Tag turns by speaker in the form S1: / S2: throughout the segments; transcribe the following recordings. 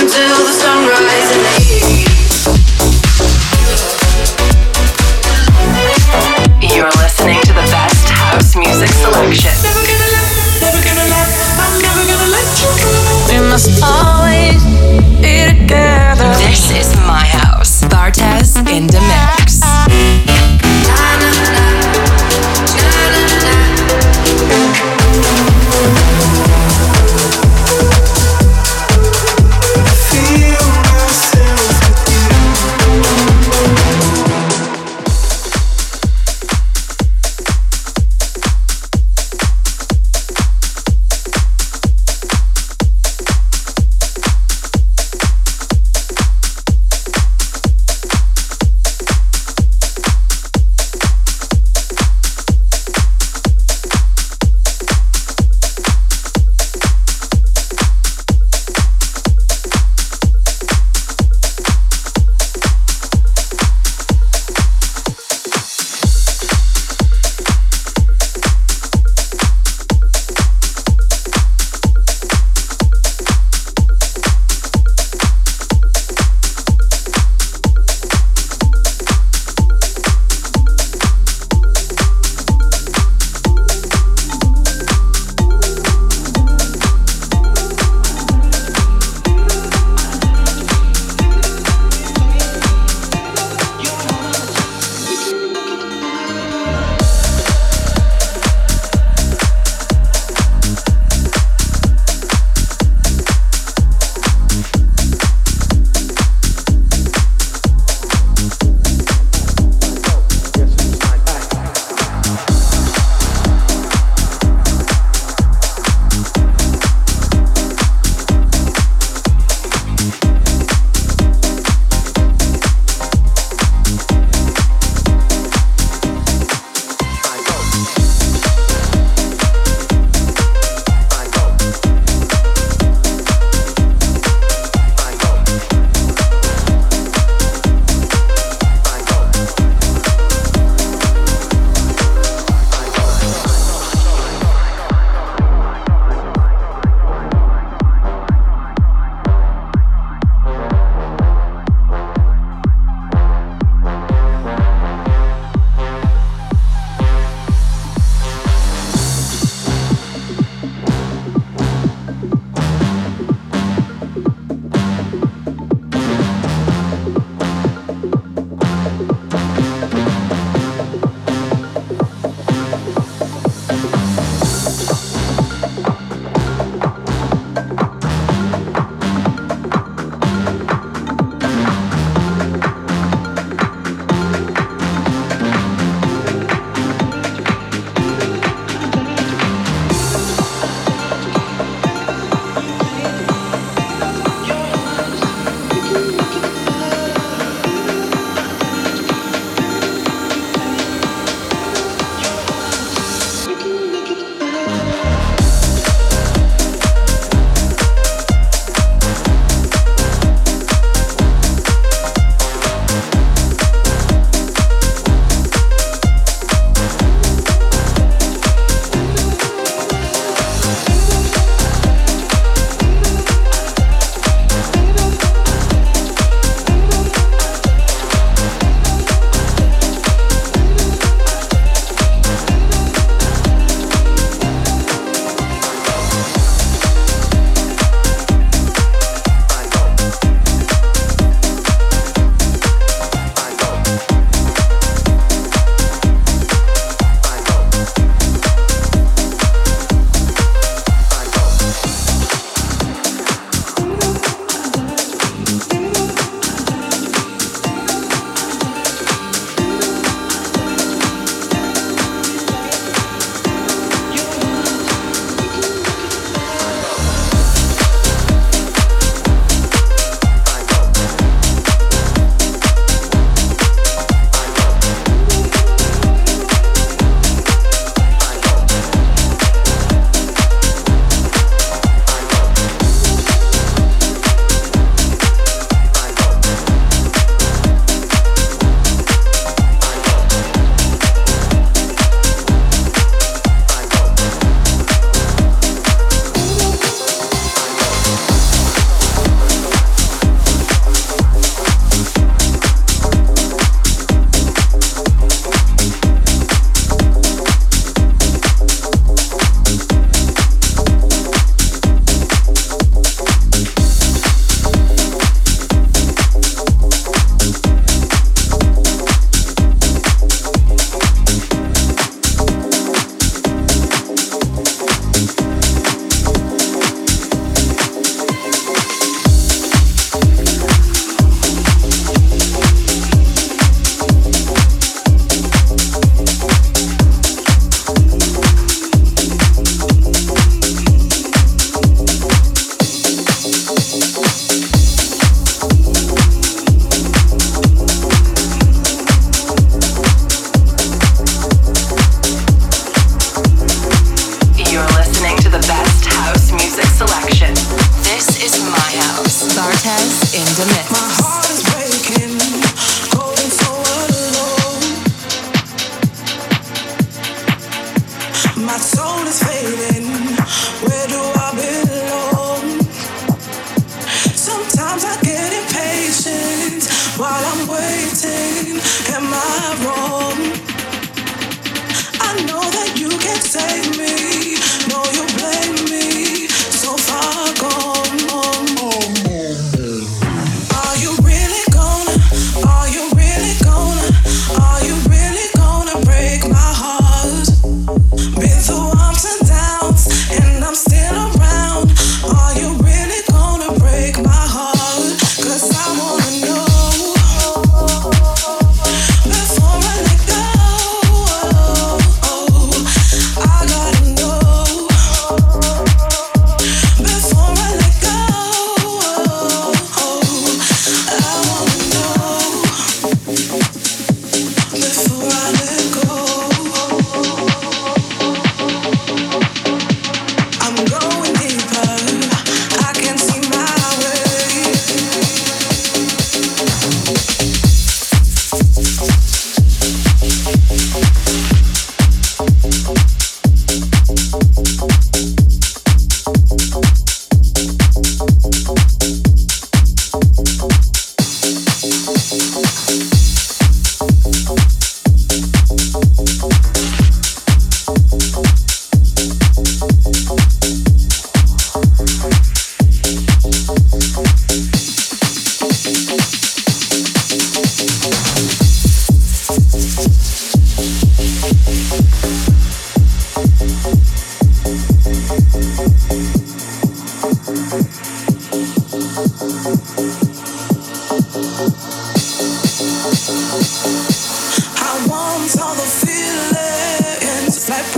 S1: until the sunrise.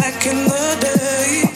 S2: Back in the
S3: day.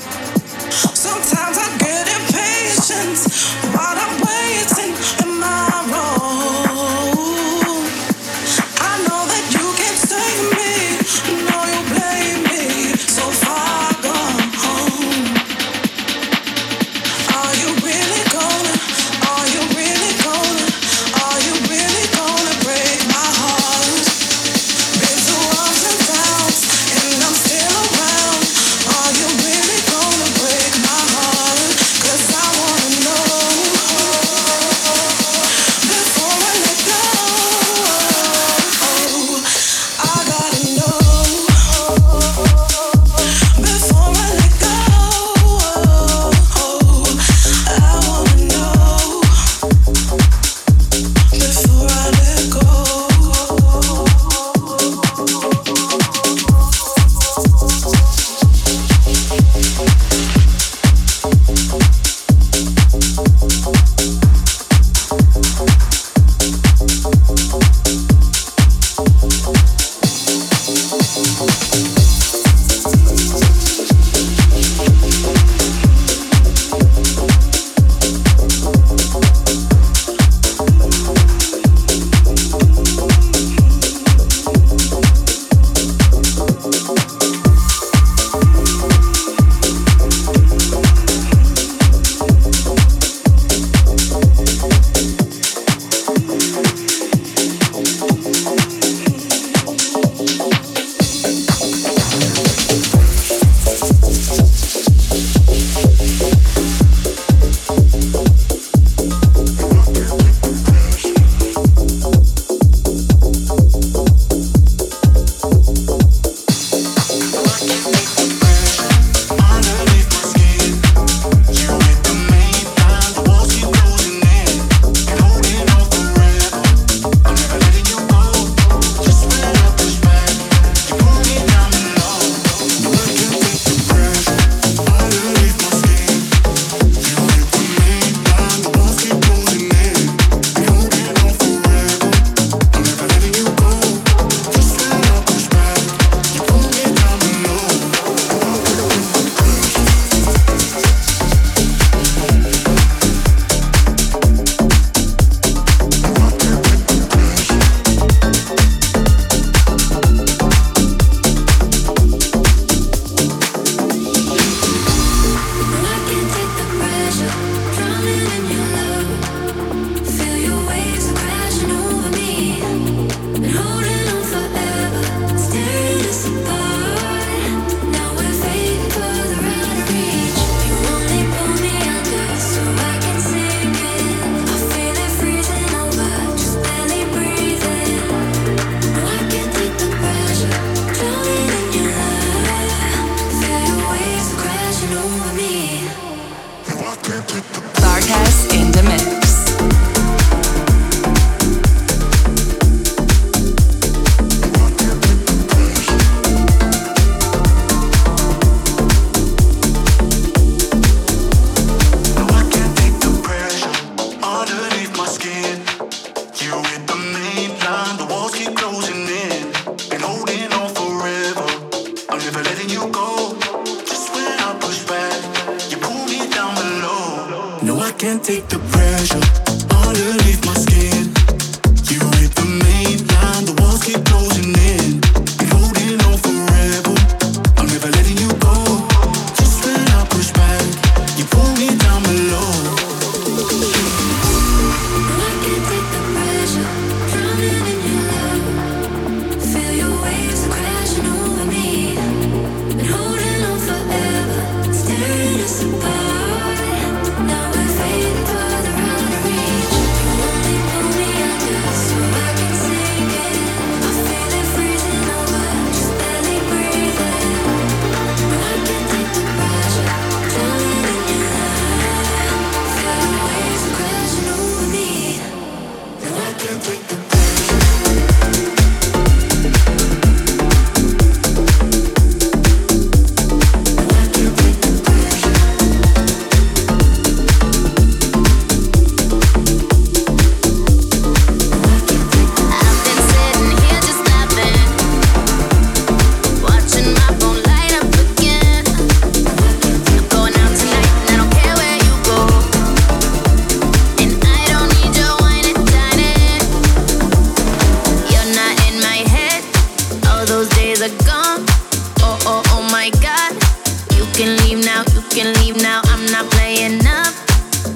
S3: can leave now, you can leave now. I'm not playing up.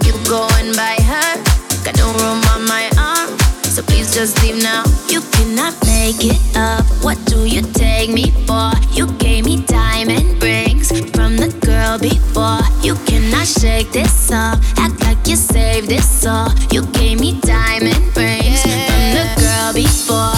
S3: You going by her. Got no room on my arm. So please
S4: just leave now. You cannot make it up. What do you take me for? You gave me diamond rings from the girl before. You cannot shake this up. Act like you saved this all. You gave me diamond rings from the girl before.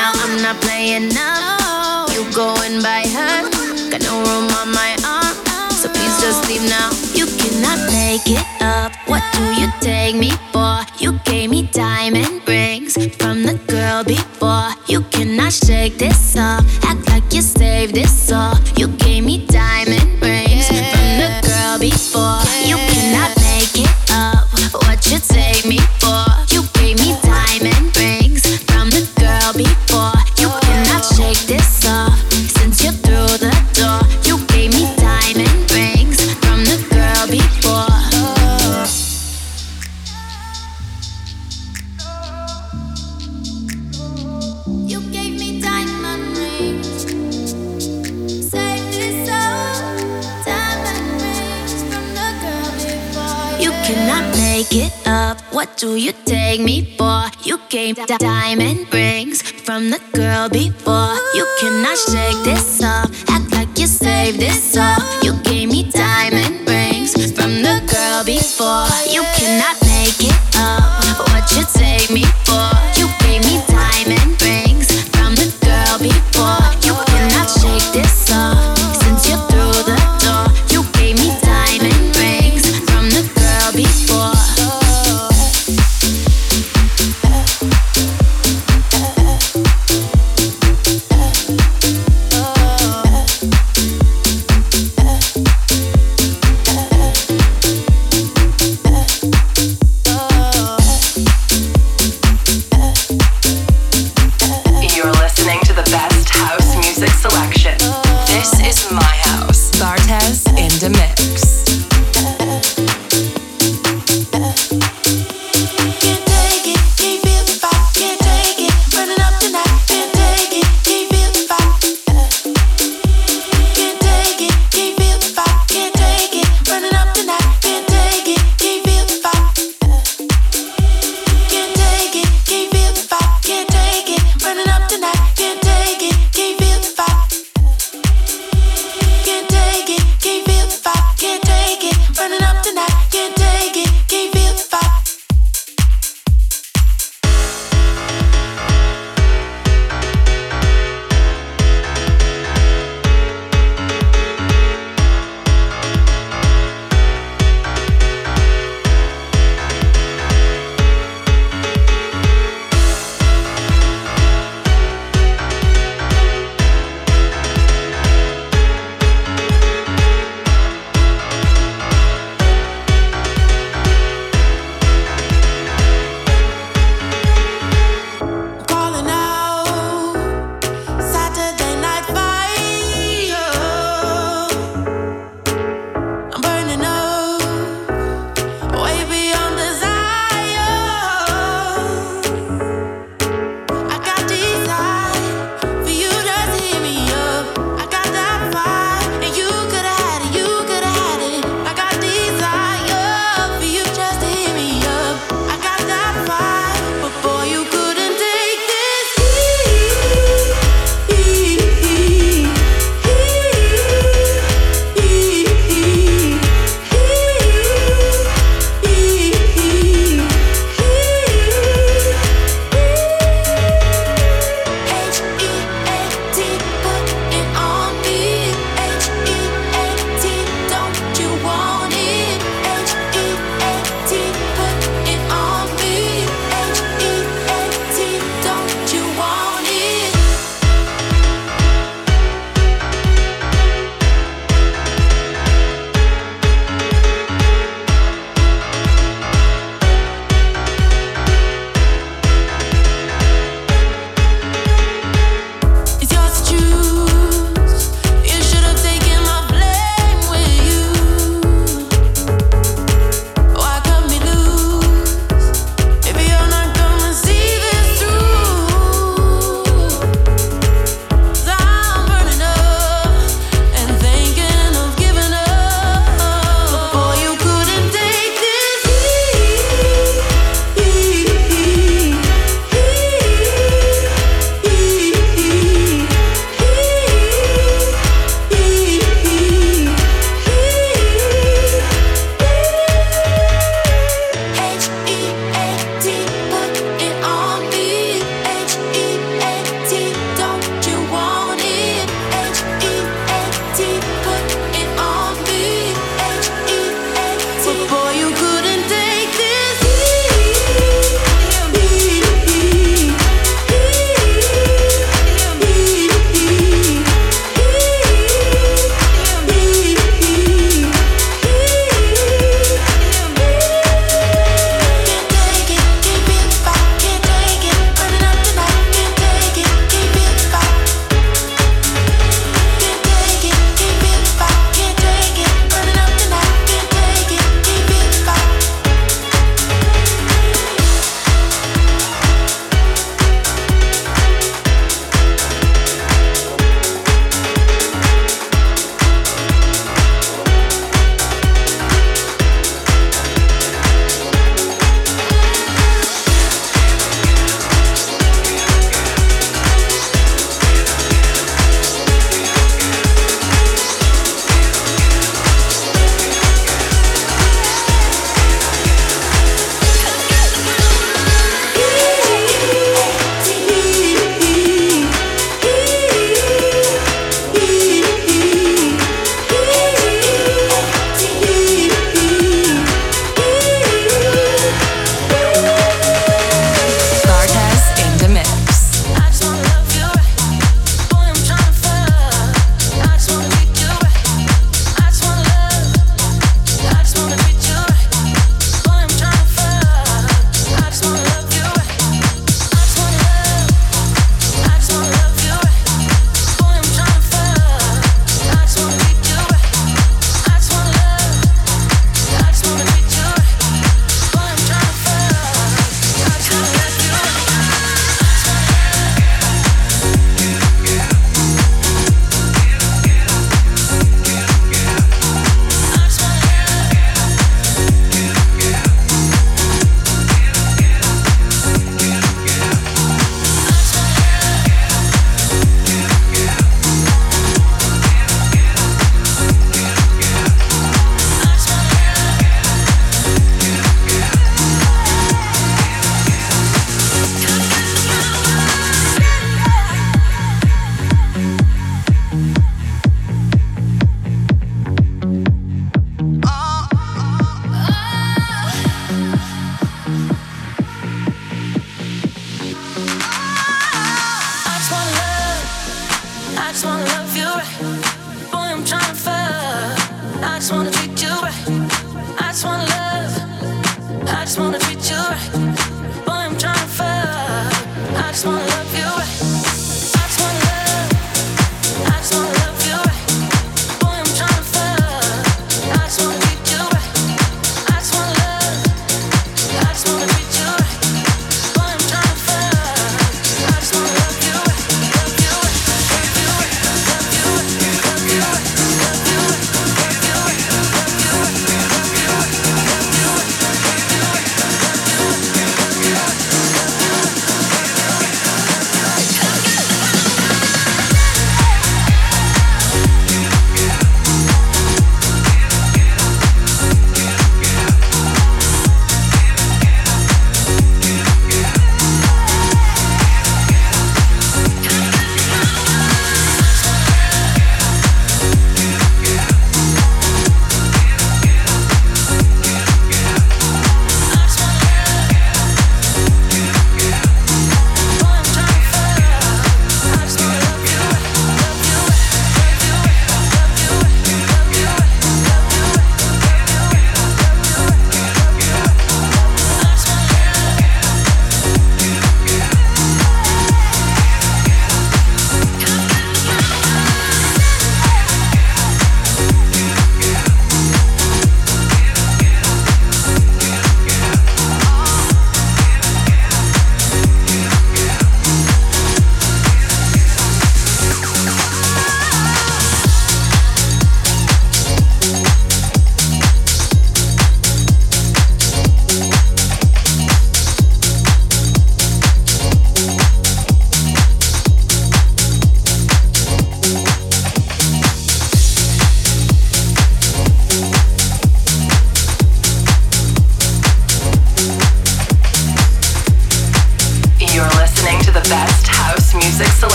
S4: Now. I'm not playing now. You going by her. Got no room on my arm. So please just leave now. You cannot make it up. What do you take me for? You gave me diamond rings from the girl before. You cannot shake this off. Act like you saved this all. You take me for? You gave di- diamond rings from the girl before.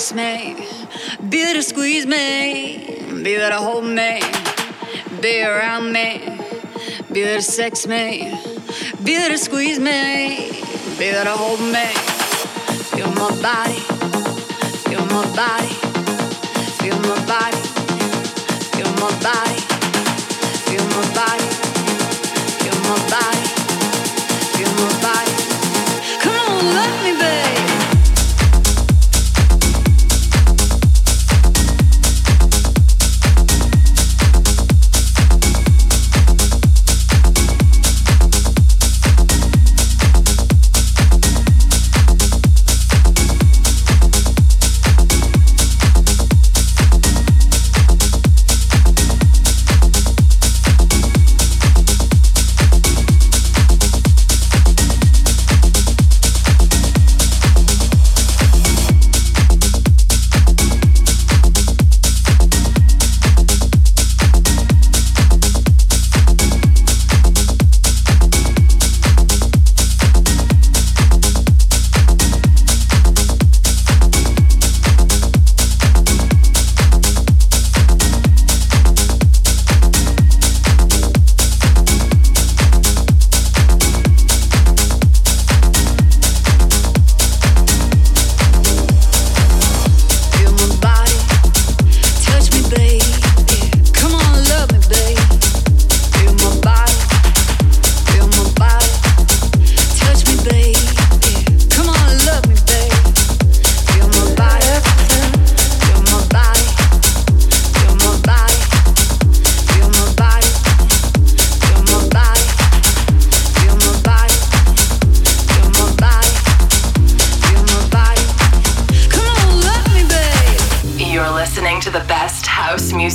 S4: fix me.
S5: Be there to squeeze me. Be there to hold me. Be around me. Be there to sex me. Be there to squeeze me. Be there to hold me. Feel my body. Feel my body. Feel my body. Feel my body. Feel my body.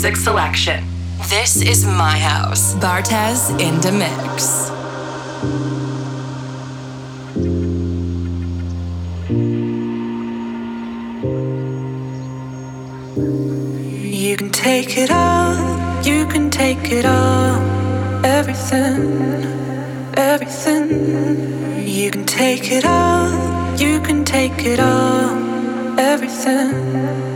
S5: music selection. This is my house. Bartez in the mix. You can take it all, you can take it all, everything everything. You can take it all, you can take it all, everything.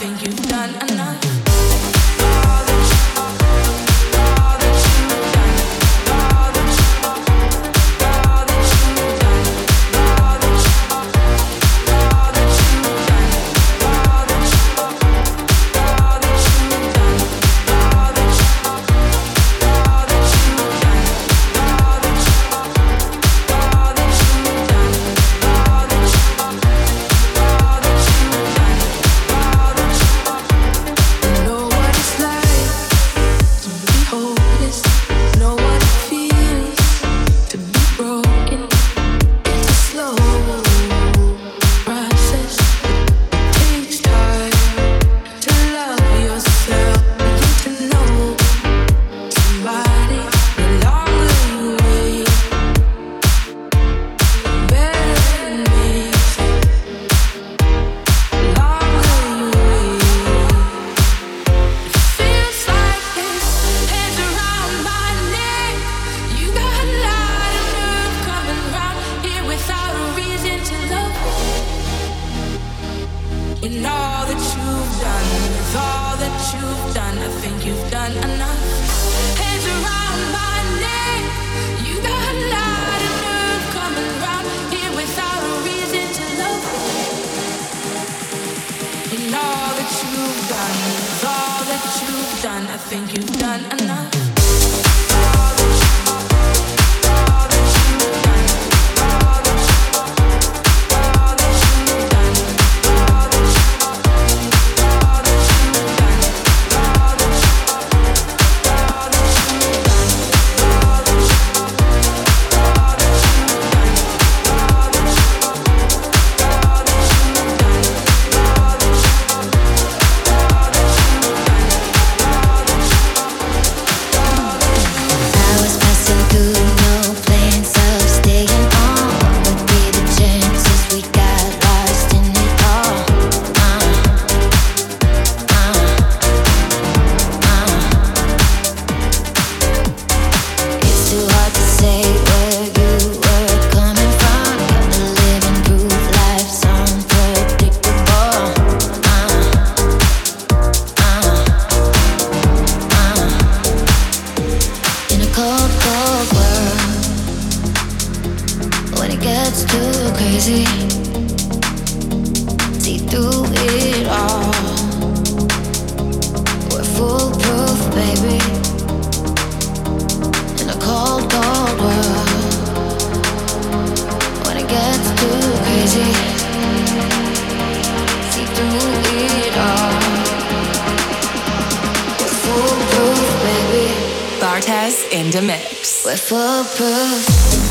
S5: That you've done gets too crazy. See through it all. We're foolproof, baby. In a cold, cold world. When it gets too crazy. See through it all. We're foolproof,
S6: baby. Bartez in the mix. We're foolproof.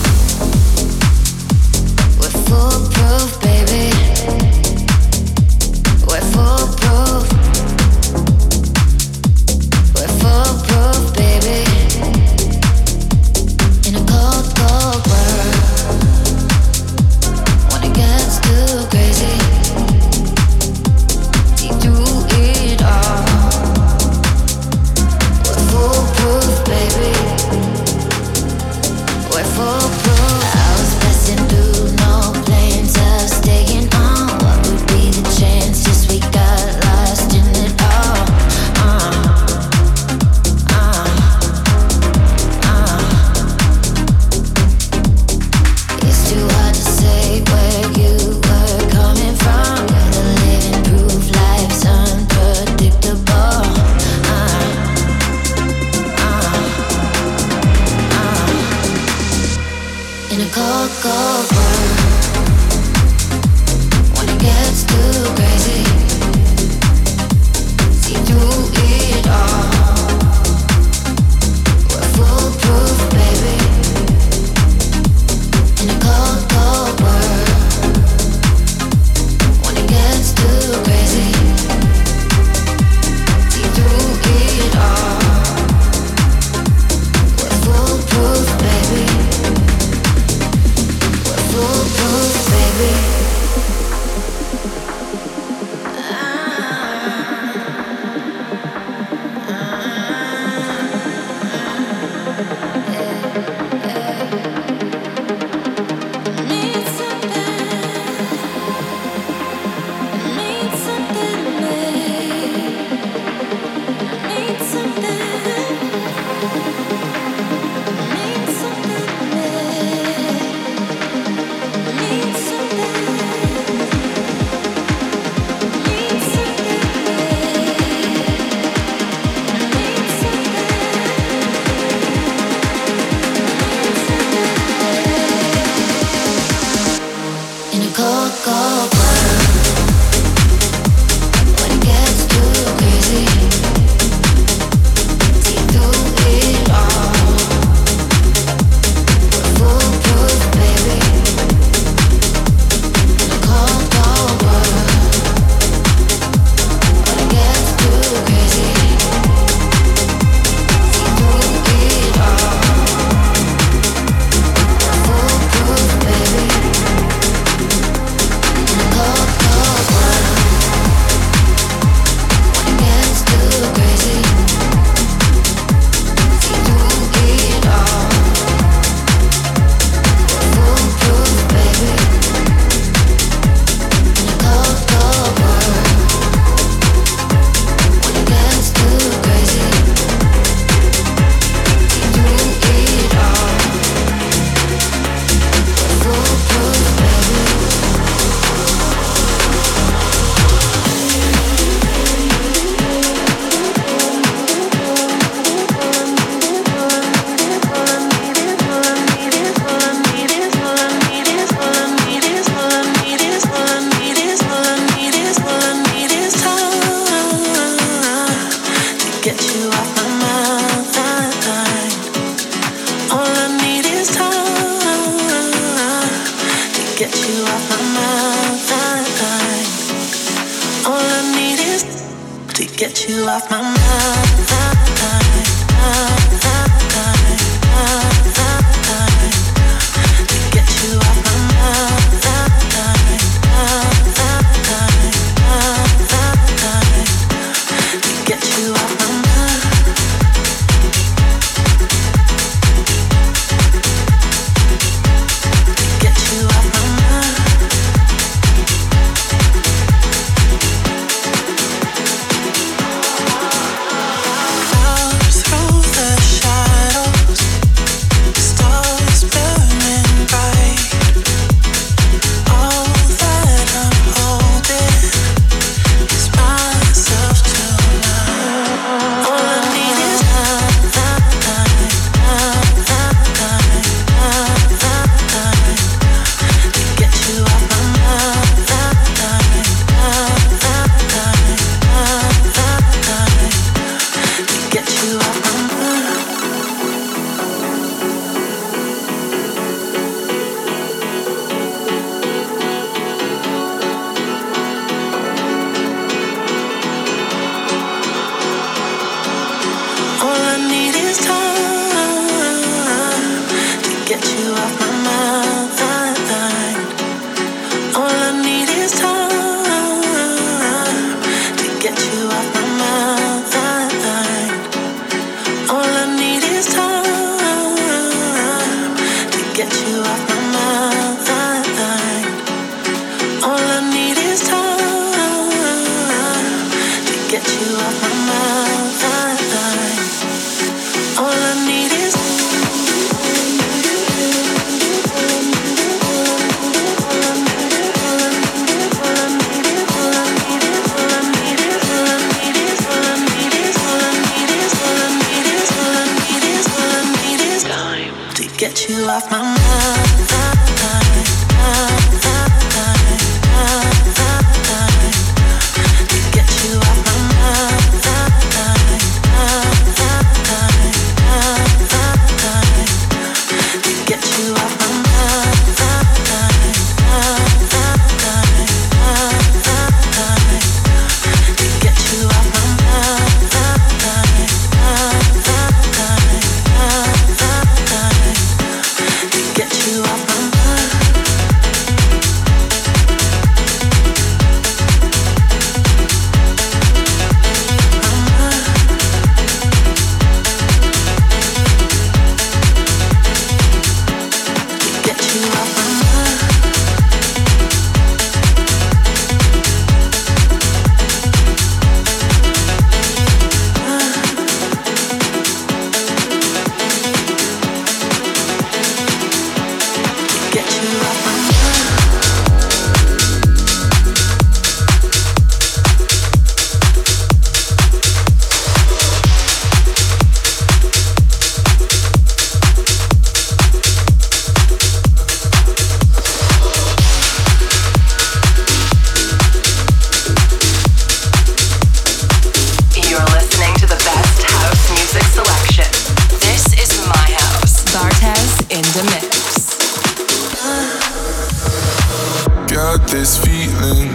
S6: got this feeling,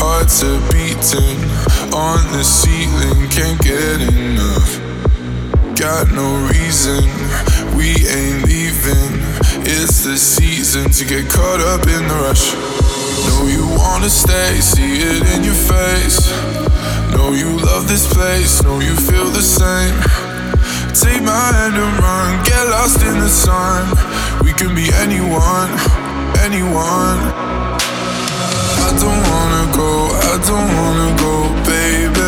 S6: hearts are beating on the
S7: ceiling, can't get enough. Got no reason, we ain't leaving. It's the season to get caught up in the rush. Know you wanna stay, see it in your face. Know you love this place, know you feel the same. Take my hand and run, get lost in the
S4: sun. We can be anyone, anyone don't wanna
S7: go, I don't wanna go,
S8: baby.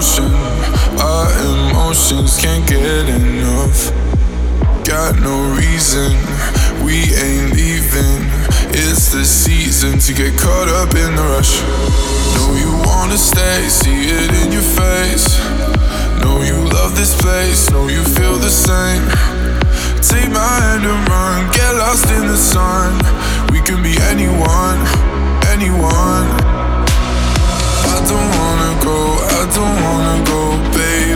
S8: Devotion. Our emotions can't get enough. Got no reason, we ain't leaving. It's the season to get caught up in the rush. Know you wanna stay, see it in your face. Know you love this place, know you feel the same. Take my hand and run, get lost in the sun. We can be anyone, anyone. Don't wanna go, baby.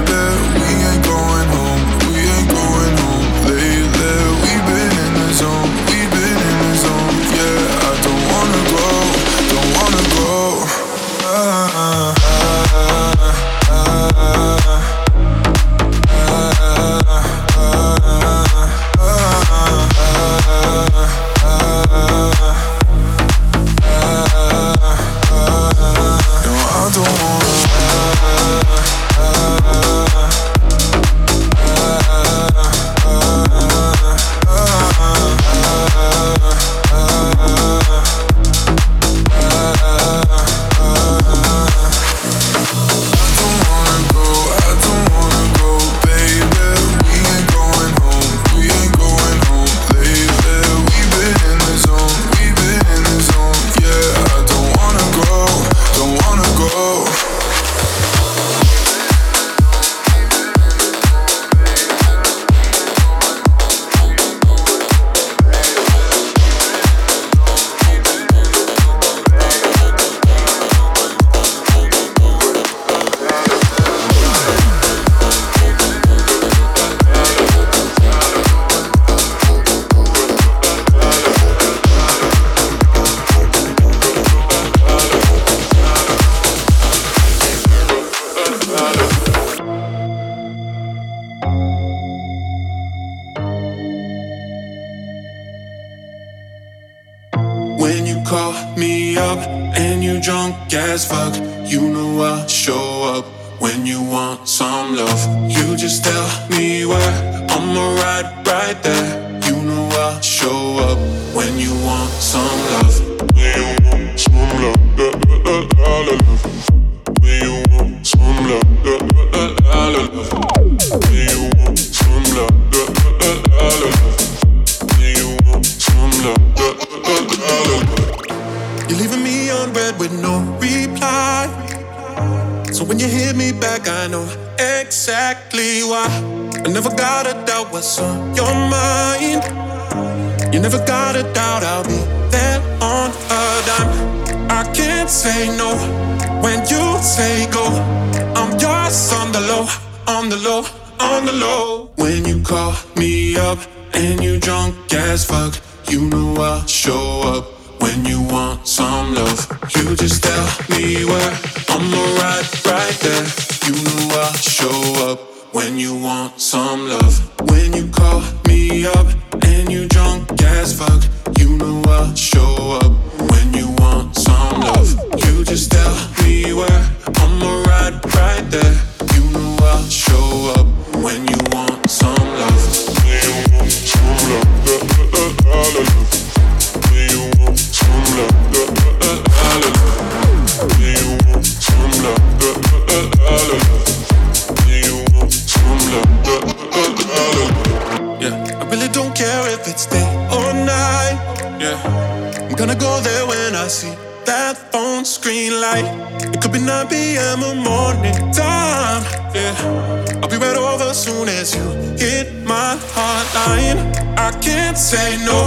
S8: I'll be right over soon as you hit my hotline. I can't say no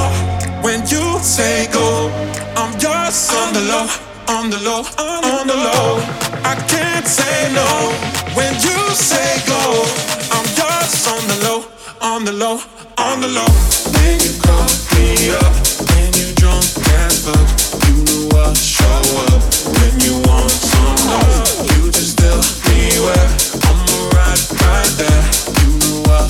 S8: when you say go. I'm just on the low, on the low,
S6: on the low. I can't say no when you say go. I'm just on
S9: the low, on the low, on the low. When you call me up, when you drunk as fuck, you know I show up when you want some. You just tell me where I'm right, right there. You know I